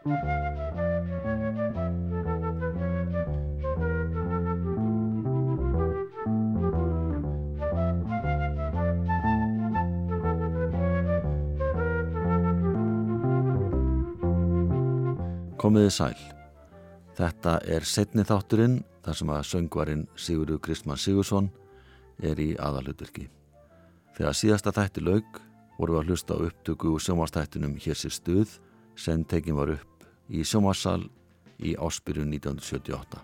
Komiði sæl. Þetta er setni þátturinn þar sem að söngvarinn Sigurður Kristmann Sigursson er í aðalutverki. Þegar síðasta þætti laug voru við að hlusta á upptöku úr sjómanstættinum Hér sér stuð sem tekin var upp í sjómansal í áspyrjun 1978.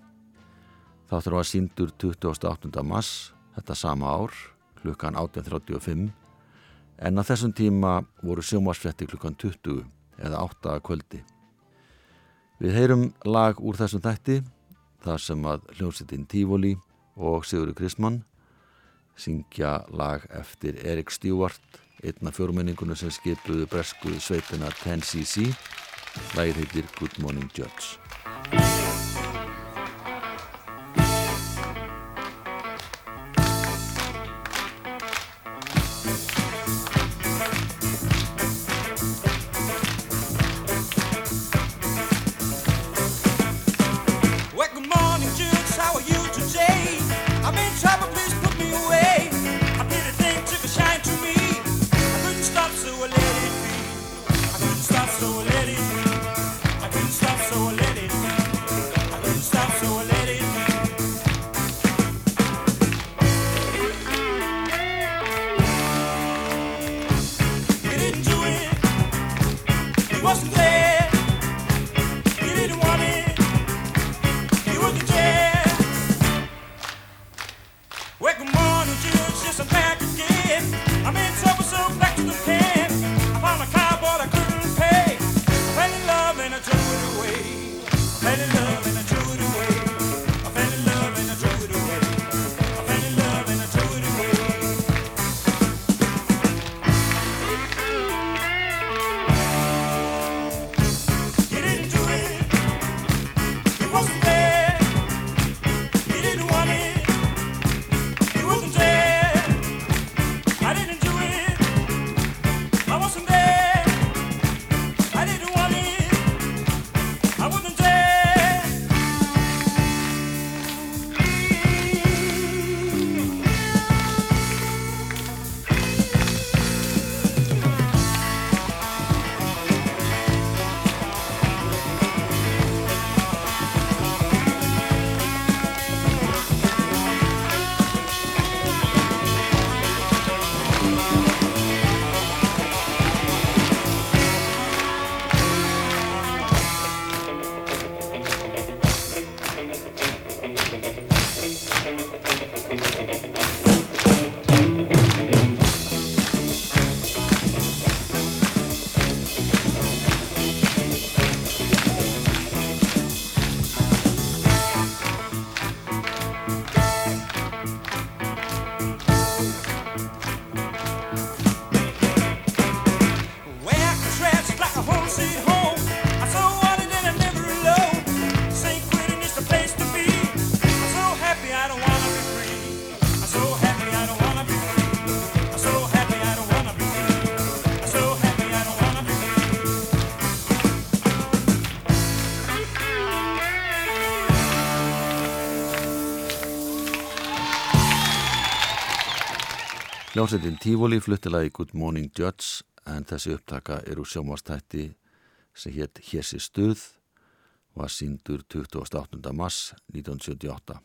Þáttur var síndur 28. mass þetta sama ár klukkan 18.35 en að þessum tíma voru sjómansfletti klukkan 20 eða 8 kvöldi. Við heyrum lag úr þessum þætti þar sem að hljómsittin Tífóli og Sigurður Krismann syngja lag eftir Erik Stewart, einna fjórmenningunum sem skipuðu bresku sveitina 10cc. Lagið heitir Good Morning Judge. Hljómsveitin Tífóli fluttilagi Good Morning Judge en þessi upptaka er úr sjómastætti sem hétt Hessi stuð var síndur 28. mars 1978.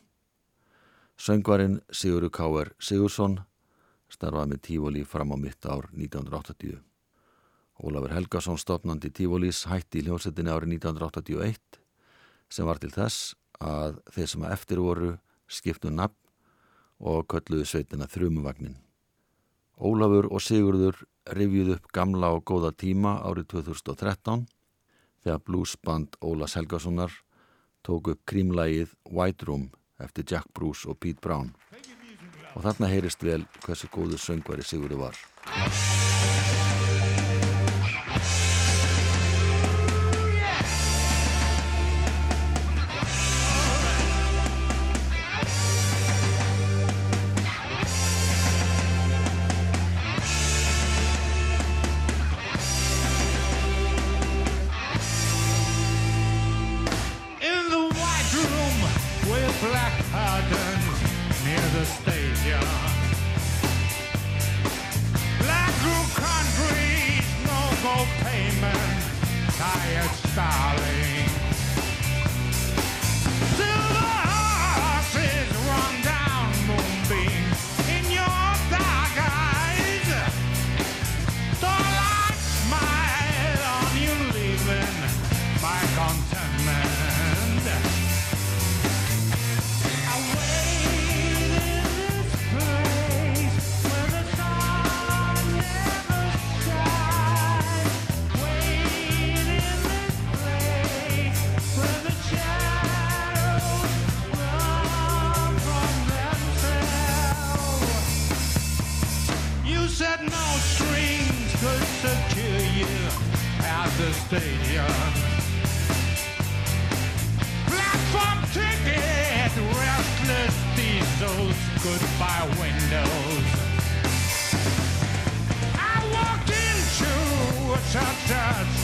Söngvarinn Sigurður K.R. Sigursson starfaði með Tífóli fram á mitt ár 1980. Ólafur Helgason stopnandi Tífólís hætti í hljómsveitinni árið 1981 sem var til þess að þeir sem að eftir voru skiptu nafn og kölluðu sveitina þrjumuvagnin. Ólafur og Sigurður rivjuð upp gamla og góða tíma árið 2013 þegar bluesband Ólas Helgasonar tók upp krímlægið White Room eftir Jack Bruce og Pete Brown og þarna heyrist vel hversu góður söngvari Sigurður var.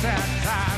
sad time.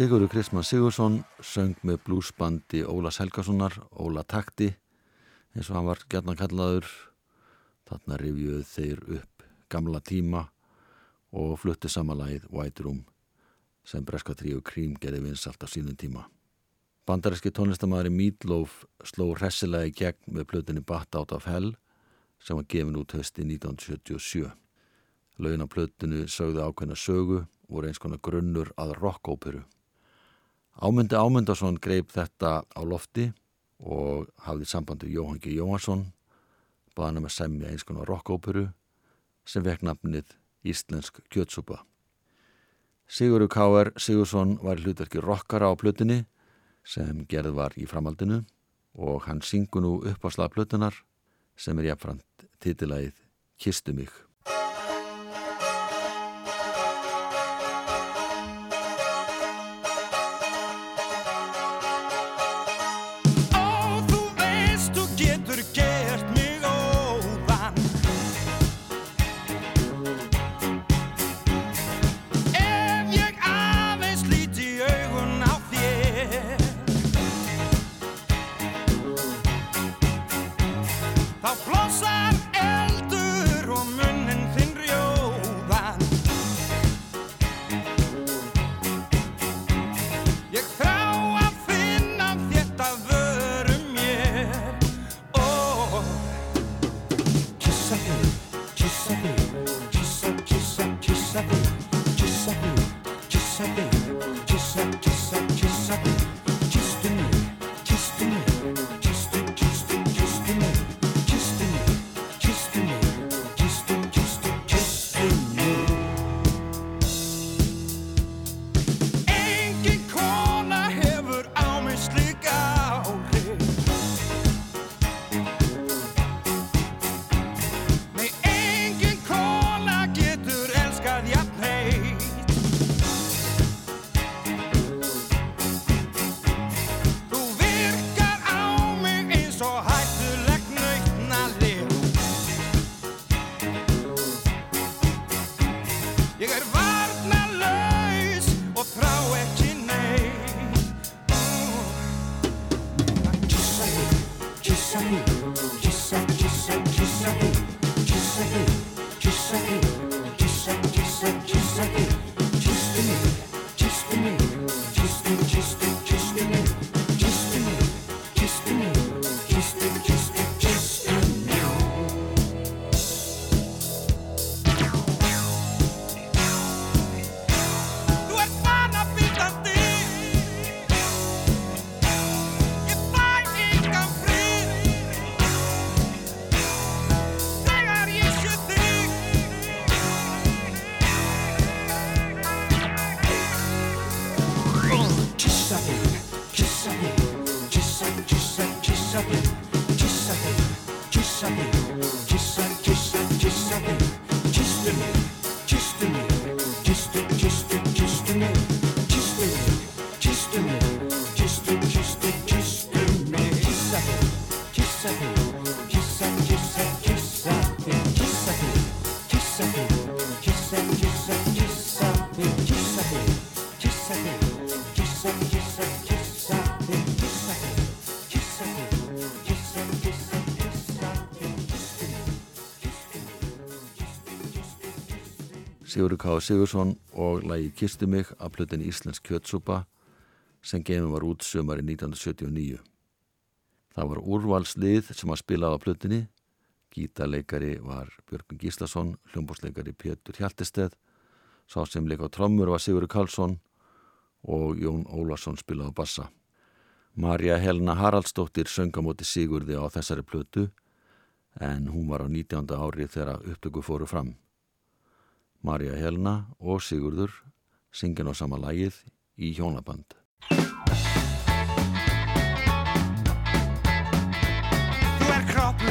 Sigurður Kristmann Sigursson söng með bluesbandi Ólas Helgasonar, Óla Takti eins og hann var gætna kallaður. Þarna rifjuð þeir upp gamla tíma og flutti samalægið White Room sem breska tríu Krím gerði vinsalt á sínum tíma. Bandaríski tónlistamæri Mídlóf sló hressilegi gegn með plötunni Bat Out of Hell sem var gefin út hösti 1977 Laun á plötunni sögðu ákveðna sögu voru eins konar grunnur að rockóperu Ámundi Ámundarsson greip þetta á lofti og hafði sambandi Jóhangi Jóhansson baðan um að semja eins konar rockóperu sem vekk nafnið Íslensk kjötsúpa. Siguru K.R. Sigursson var hlutverki rockara á plötinni sem gerð var í framaldinu og hann syngu nú upp á slagplötunar sem er jafnframt títilægið Kistu mig. Sigurður K. Sigursson og lagi Kistu mig af plötin Íslensk kjötsúpa sem gefum var út sömari 1979. Það var úrvalslið sem að spilaði á plötinni. Gítarleikari var Björgun Gíslason, hljómbúsleikari Pétur Hjaltesteð, sá sem leika á trommur var Sigurður Karlsson og Jón Ólarsson spilaði á bassa. Marja Helena Haraldsdóttir sönga móti Sigurði á þessari plötu en hún var á 19. ári þegar upptöku fóru fram. Marja Helna og Sigurður syngin á sama lægið í hjónaband. Þú er kroppur,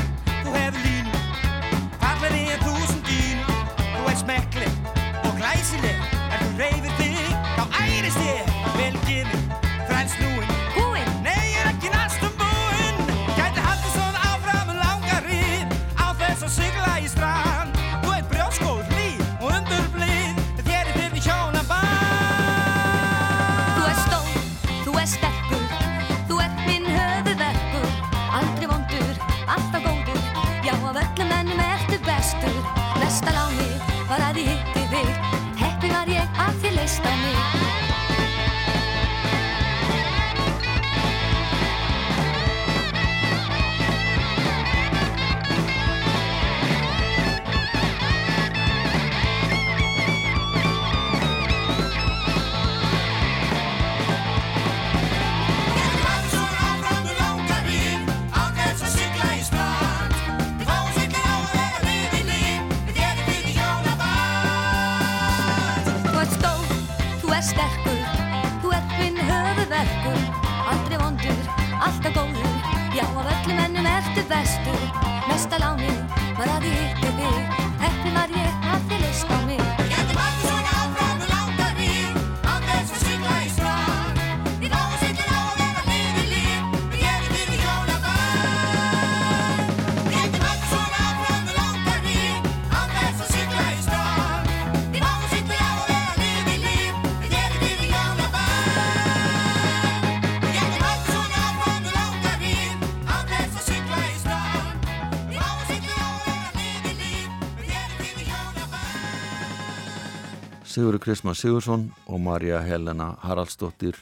Sigurður Kristmann Sigursson og Marja Helena Haraldsdóttir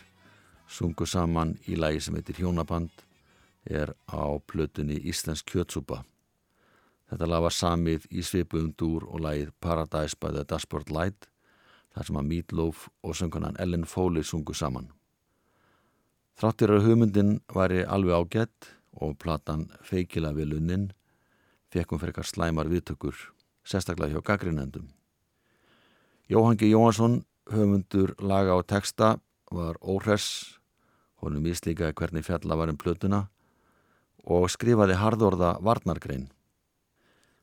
sungu saman í lægi sem heitir Hjónaband er á plötunni Íslensk kjötsúpa. Þetta lag var samið í svipuðum dúr og lagið Paradise by the Dashboard Light þar sem að Meatloaf og söngunan Ellen Foley sungu saman. Þráttir að hugmyndin væri alveg ágætt og platan feikila við lunnin fekkum fyrir eitthvað slæmar viðtökur, sérstaklega hjá gaggrinendum. Jóhann G. Jóhansson, höfundur laga og texta, var óhress, honum mislíkaði hvernig fjalla var um plötuna og skrifaði harðorða varnargrein.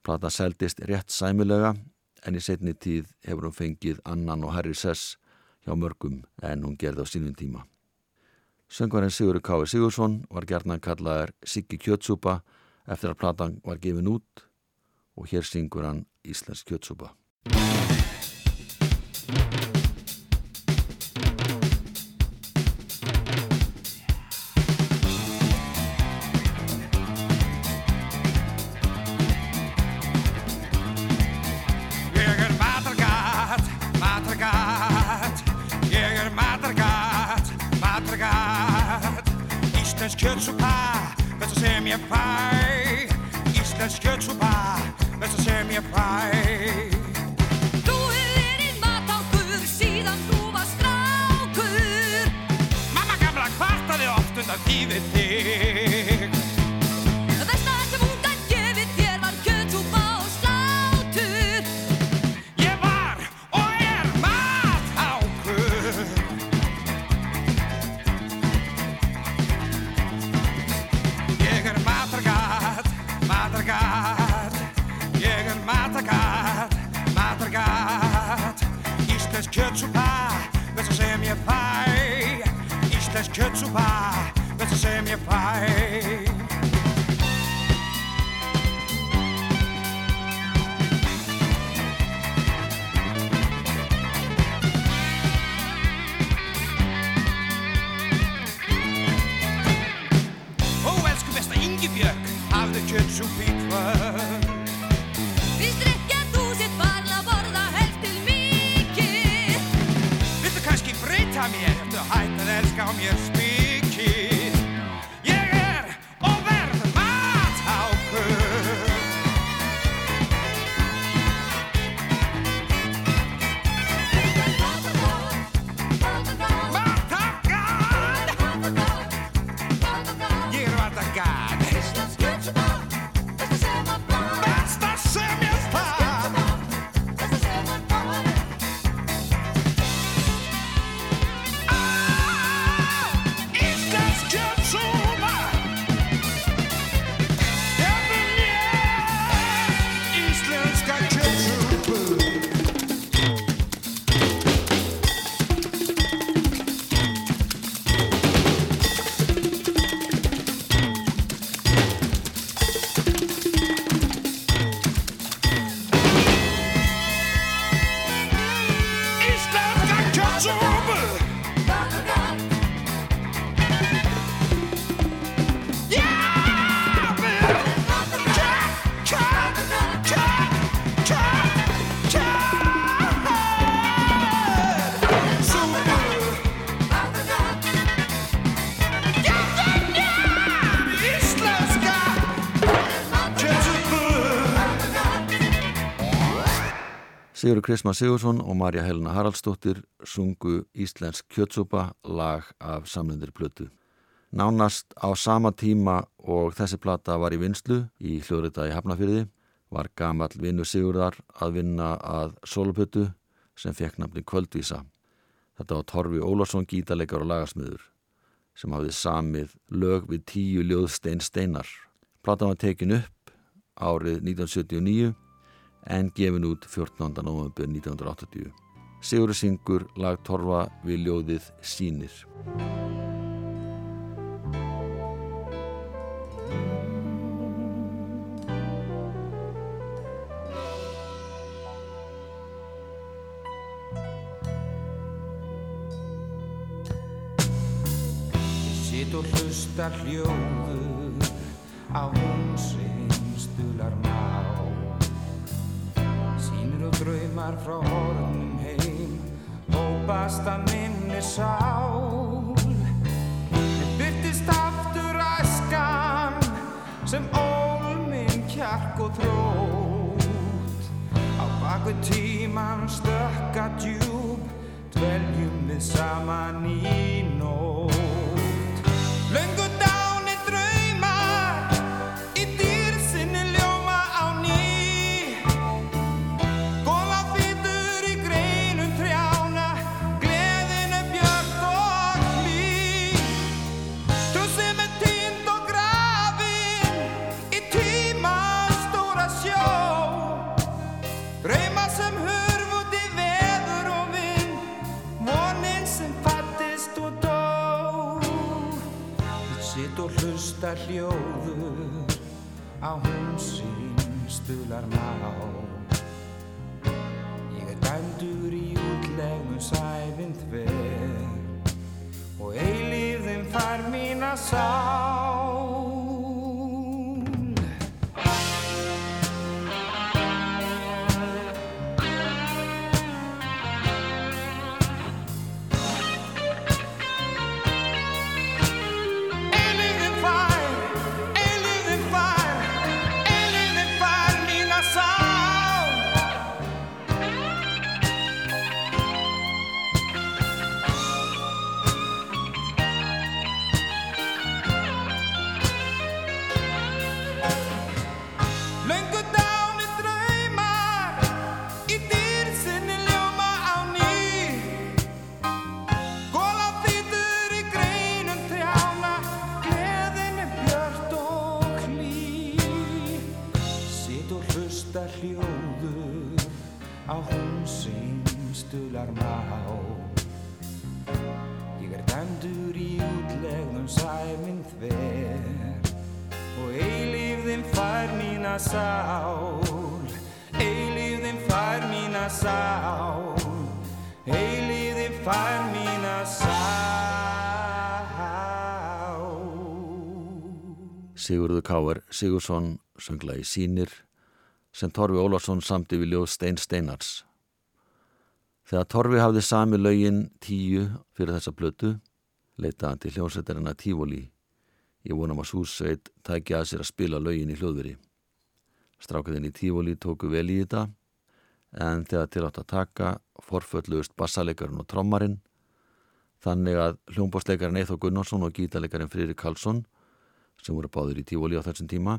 Plata seldist rétt sæmulega en í setni tíð hefur hún fengið annan og herri sess hjá mörgum en hún gerði á sínum tíma. Söngvarinn Sigurður K. Sigursson var gerðnan kallaðar Siggi Kjötsúpa eftir að platan var gefin út og hér syngur hann Íslensk Kjötsúpa. Íslensk kjötsúpa, þetta sem ég fæ Íslensk kjötsúpa, þetta sem ég fæ Sigurður Kristmann Sigursson og Marja Helena Haraldsdóttir sungu Íslensk kjötsúpa lag af samlendir plötu. Nánast á sama tíma og þessi plata var í vinslu í hljóðrita í Hafnafyrði var gamall vinnu Sigurðar að vinna að solopötu sem fekk nafni Kvöldvísa. Þetta var Torfi Ólafsson gítarleikar og lagasmiður sem hafði samið lög við tíu ljóðstein steinar. Platan var tekin upp árið 1979 en gefin út 14. november 1980. Sigurður syngur lag torfa við ljóðið Sýnir. Sitt og hlusta hljóður á hún Draumar frá hornum heim. Hópast að minni sál. En byrtist aftur æskan sem ólminn kjark og þrótt. Á baku tíman stökka djúb Dveljum við saman í sitt og hlusta hljóður Á hún sín stular má. Ég er dæmdur í útlegum sæfinn þver Og eilíðin fær mína sál. Eilíðin stular má Ég er dæmdur í útlegðum sæminn þver. Og eilífðin fær mína sál. Eilífðin fær mína sál. Eilífðin fær mína sál. Sigurður Káur Sigursson söngla í Sýnir sem Torfi Ólafsson samti við ljóð Stein Steinars. Þegar Torfi hafði sami lögin tíu fyrir þessa blötu, leitaði hann til hljómsveitarina Tífóli. Ég vonum að Súsveit tækja að sér að spila lögin í hljóðveri. Strákaðin í Tífóli tóku vel í þetta, en þegar til átt að taka forföllust bassalekarinn og trommarinn, þannig að hljómbásleikarinn Eithó Gunnarsson og gítalekarinn Frýri Karlsson sem voru báður í tífóli á þessum tíma,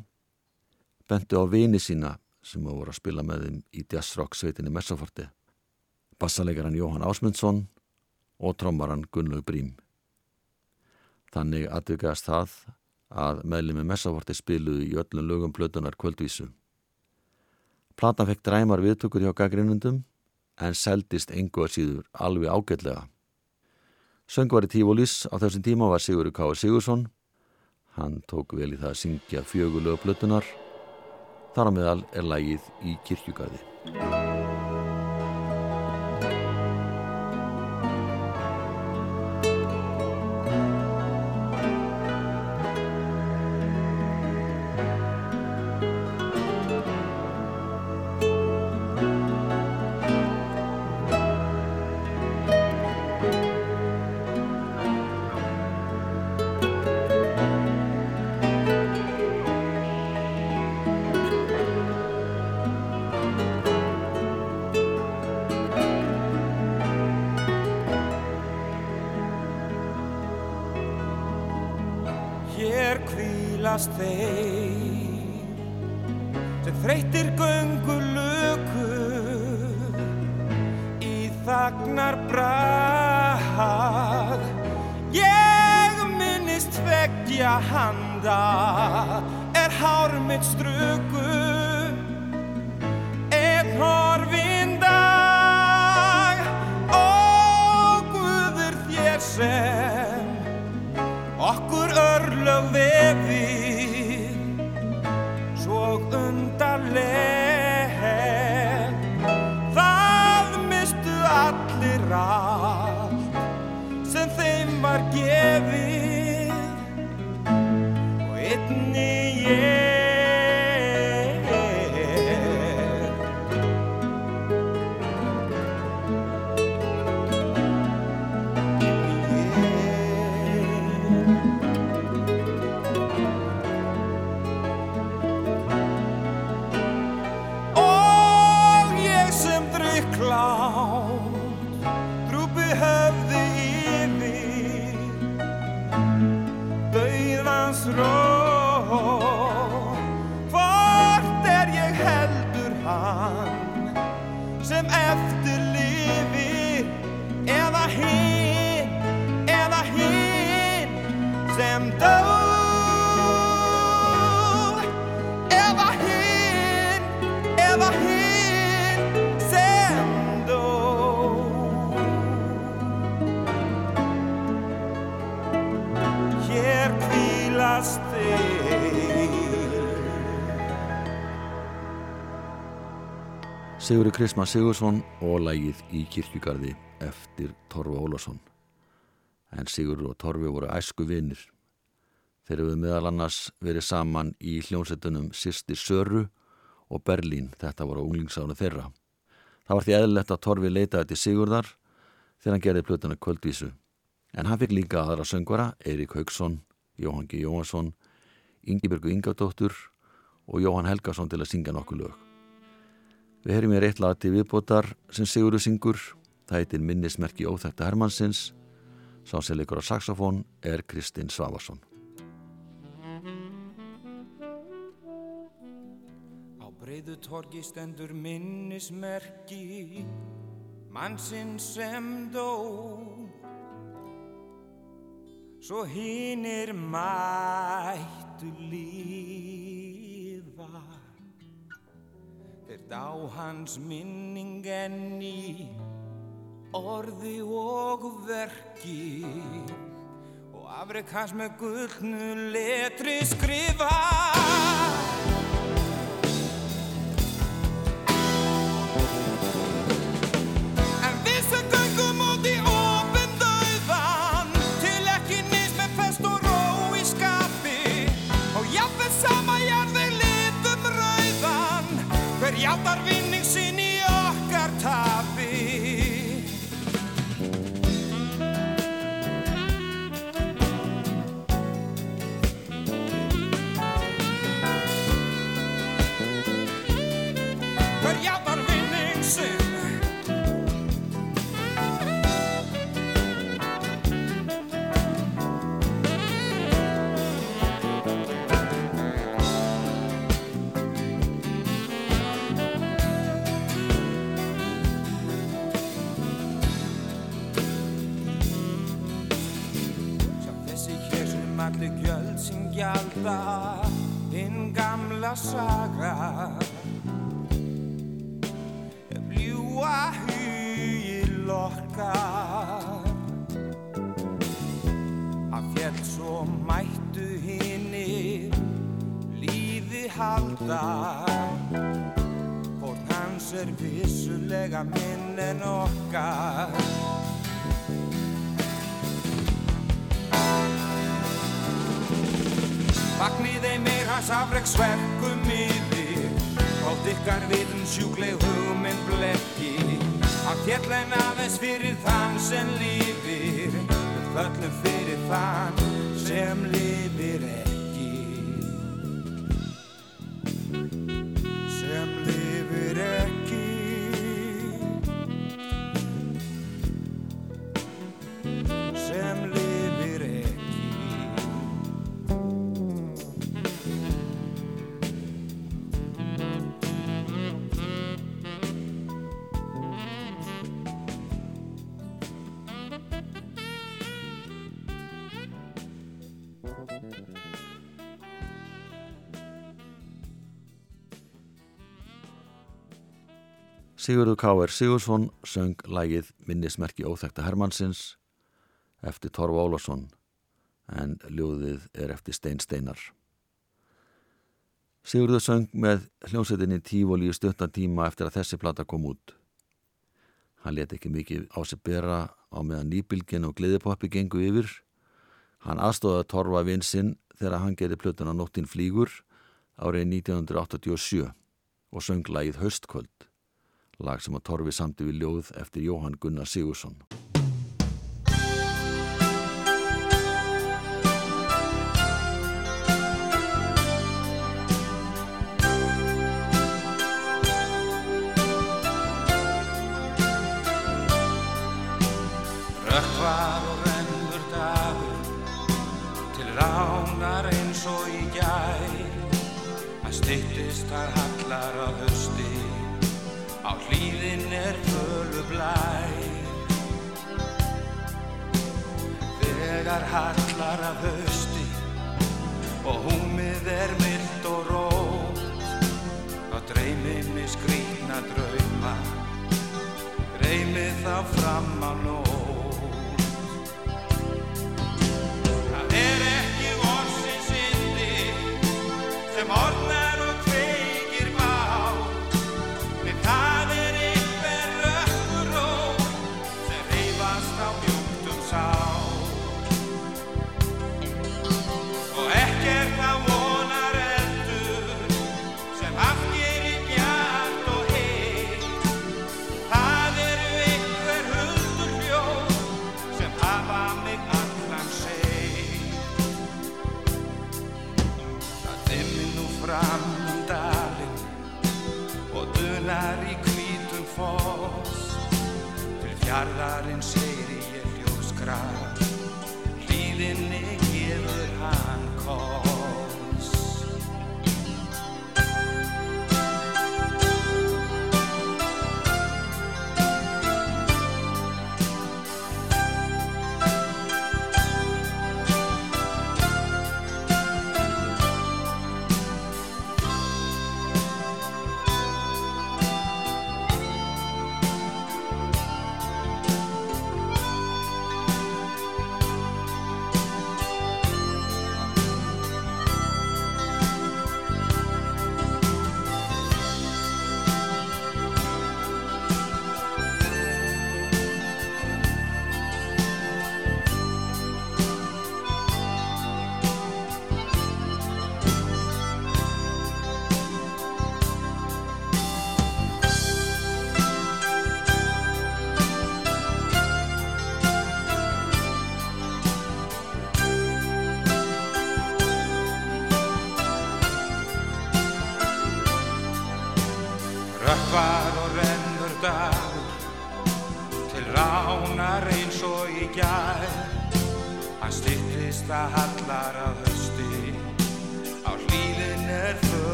bentu á vini sína sem voru að spila með þeim í jazzrock sveitinni Messaforti, bassalegaran Jóhann Ásmundsson og trommaran Gunnlaug Brím. Þannig atvikaðast það að meðlimi Messaforti spiluðu í öllum lögum plötunar kvöldvísu. Platan fekk dræmar viðtökur hjá gaggrinnundum en seldist engu að síður alveg ágætlega. Söngvari Tífólís á þessum tíma var Sigurður K. Sigursson Hann tók vel í það að syngja fjögulegu plötunar. Þar á meðal er lægið í kirkjugarði. Kvílast þeir Sigurður Krisma Sigursson og lægið í kirkjugarði eftir Torfi Ólafsson. En Sigurður og Torfi voru æsku vinnir. Þeir eru meðal annars verið saman í hljómsettunum Sýsti Söru og Berlín, þetta voru unglingsánu þeirra. Það var því eðlilegt að Torfi leitaði til Sigurðar þegar hann gerði plötuna Kvöldvísu. En hann fikk líka aðra söngvara, Eirik Haugsson, Jóhann G. Jóhansson, Ingibjörgu Ingadóttur og Jóhann Helgason til að syngja nokkuð lög. Við heyrim ég reitt lag til viðbótar sem Sigurður syngur. Það heitir minnismerki óþækta Hermannsins. Sá sem leikur á saxofón er Kristinn Svavarsson. Á breiðu torgi stendur minnismerki mannsinn sem dó Svo hinnir mættu lífa Þeir dá hans minning enni orði og verki. Og afrek hans með gullnu letri skrifa cantar bien. Sem allir gjöld sem gjalda hinn gamla saga. Bljúa hugi lokkar Að fjell svo mættu hinnir lífi halda. Fórn hans er vissulega minn en okkar Fagnið þeim er hans afreiksverkum yfir. Þótt ykkar vitum sjúkleg hugminn blekki. Að fjallæn aðeins fyrir þann sem lifir. Við föllum fyrir þann sem lifir. ekki Sigurður K.R. Sigursson söng lægið Minnismerki óþekta Hermannsins eftir Torfa Ólafsson en ljóðið er eftir Stein Steinar. Sigurður söng með hljómsveitinni Tífóli í stuttan tíma eftir að þessi plata kom út. Hann let ekki mikið á sig bera á meðan nýbilgin og gleðipoppi gengu yfir. Hann aðstóðaði Torfa vinsinn þegar hann gerði plötuna Nóttin flýgur árið 1987 og söng lagið Höstkvöld, lag sem að Torfi samti við ljóð eftir Jóhann Gunnar Sigursson. Rökkvar og rennur dagur til ránar eins og í gær að styttist að á hlýðin er fölu blær Þegar hallar af hösti og húmið er mild og rót þá dreymið mér skrýtna drauma. Dreymið þá fram á nót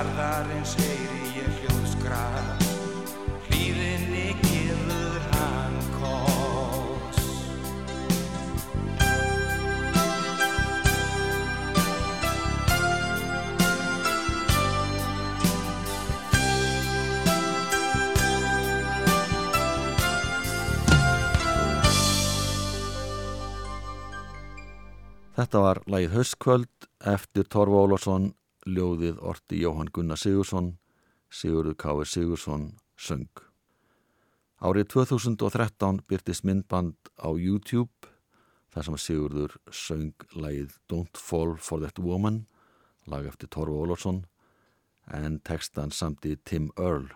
Til fjardarins heyri ég hljóðskraf, hlýðinni gefur hann koss. Þetta var lagið Höstkvöld eftir Torfa Ólafsson, ljóðið Orti Jóhann Gunnar Sigursson, Sigurður K.R. Sigursson söng. Árið 2013 byrtist myndband á YouTube þar sem Sigurður söng lagið Don't Fall for That Woman, lag eftir Torfa Ólafsson, en textan samt í Tim Earl.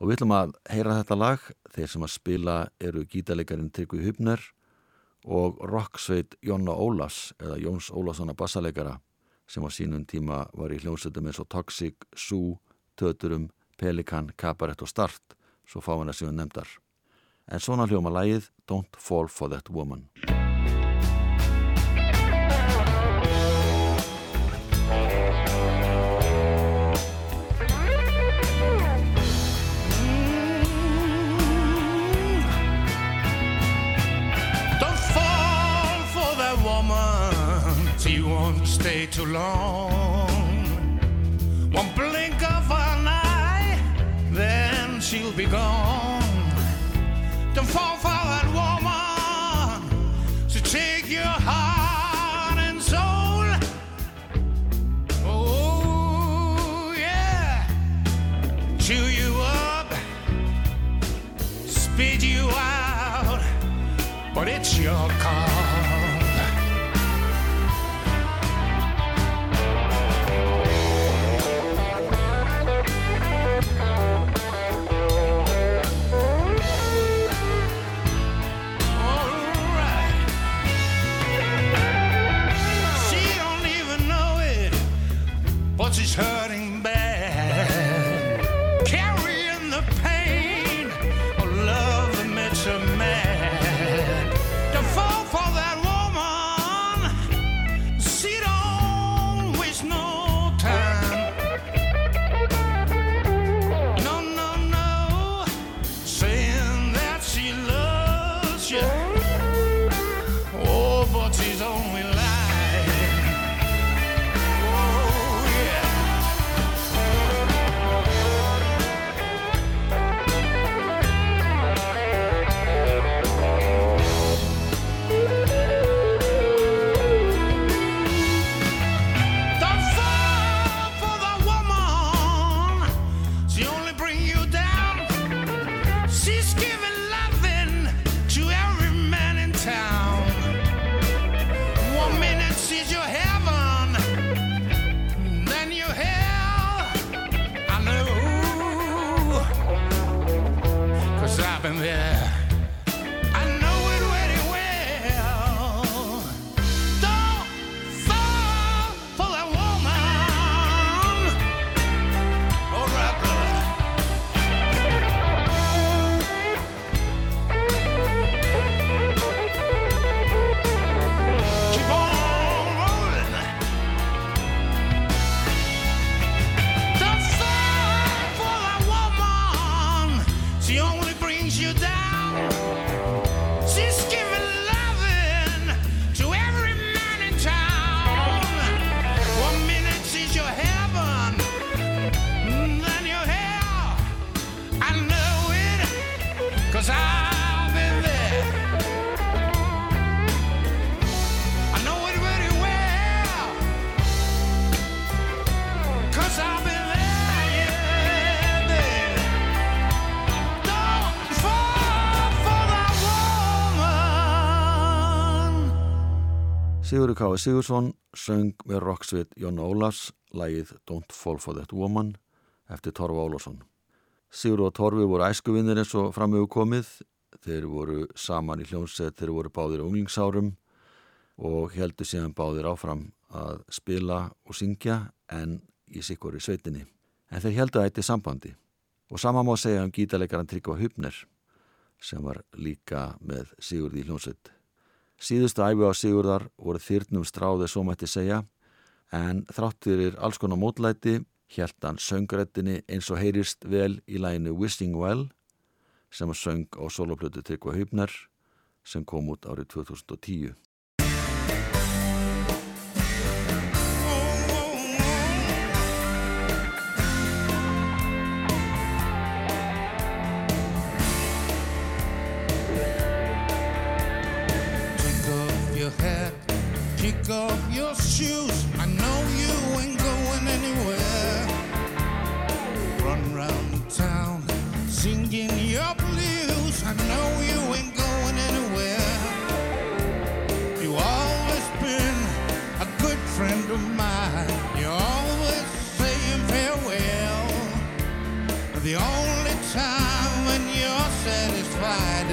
Og við ætlum að heyra þetta lag, þeir sem að spila eru gítalegarinn Tryggvi Hubner og rocksveit Jonna Ólafs eða Jóns Ólafssona bassalegara sem á sínum tíma var í hljómsveitum eins og Toxic, Sue, Töturum, Pelikan, Kabarett og Start, svo fá hann að séu nefndar. En svona hljóma lagið Don't Fall for That Woman. She won't stay too long. One blink of an eye, then she'll be gone. Don't fall for that woman. She take your heart and soul. Oh yeah, chew you up, spit you out but it's your call. Sigurður K. Sigursson söng með rocksveit Jonna Ólafs lagið Don't Fall for That Woman eftir Torfa Ólafsson. Sigurður og Torfi voru æskuvinnir eins og framöfu komið. Þeir voru saman í hljómsveit, þeir voru báðir unglingsárum og heldur síðan báðir áfram að spila og syngja en í sikkur í sveitinni. En þeir heldur ætti sambandi og sama má segja um gítarleikaran Tryggva Hupner sem var líka með Sigurði í hljómsveit. Síðustu æfi á Sigurðar voru þyrnum stráðið svo mætti segja en þrátturir alls konar mótlæti hjælt hann söngrættinni eins og heyrist vel í læginu Wishing Well sem að söng á soloplötu Tryggva Hupner sem kom út árið 2010.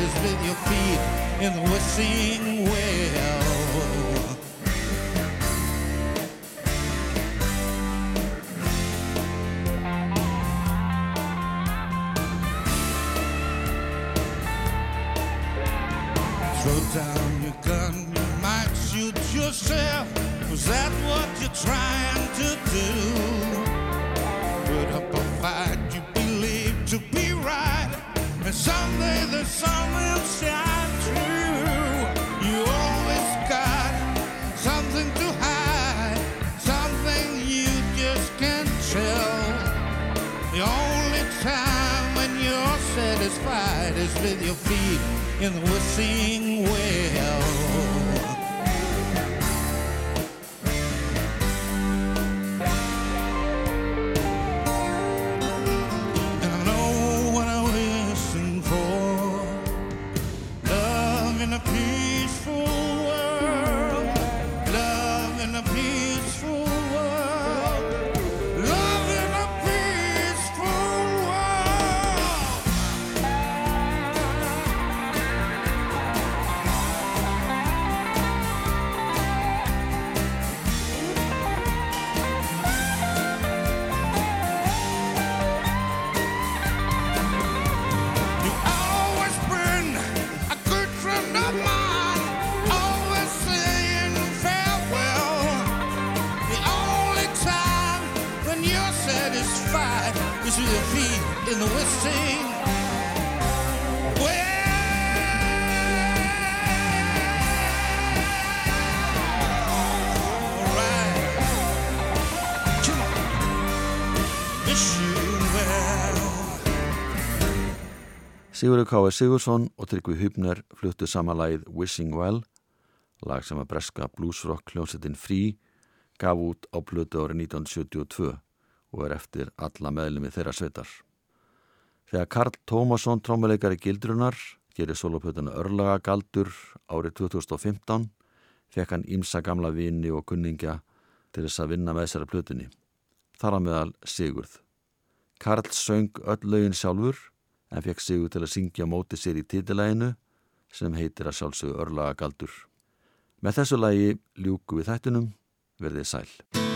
Is with your feet in the wishing well. Throw down your gun, you might shoot yourself. Was that what you're trying to do? With your feet in the wishing well. Sigurður K. Sigursson og Tryggvi Hübner fluttu sama lagið Wishing Well, lag sem að breska bluesrock hljómsettin Free gaf út á blötu árið 1972 og er eftir alla meðlumi þeirra sveitar. Þegar Karl Tómasson, trómuleikari Gildrunar, gerir solopötuna Örlaga Galdur árið 2015, fekk hann ímsa gamla vini og kunningja til þess að vinna með þessari plötunni. Þar á meðal Sigurð. Karl söng öll lögin sjálfur en fekk Sigur til að syngja á móti sér í titilæginu sem heitir að sjálfsögðu Örlaga Galdur. Með þessu lagi ljúku við þættunum verðið sæl.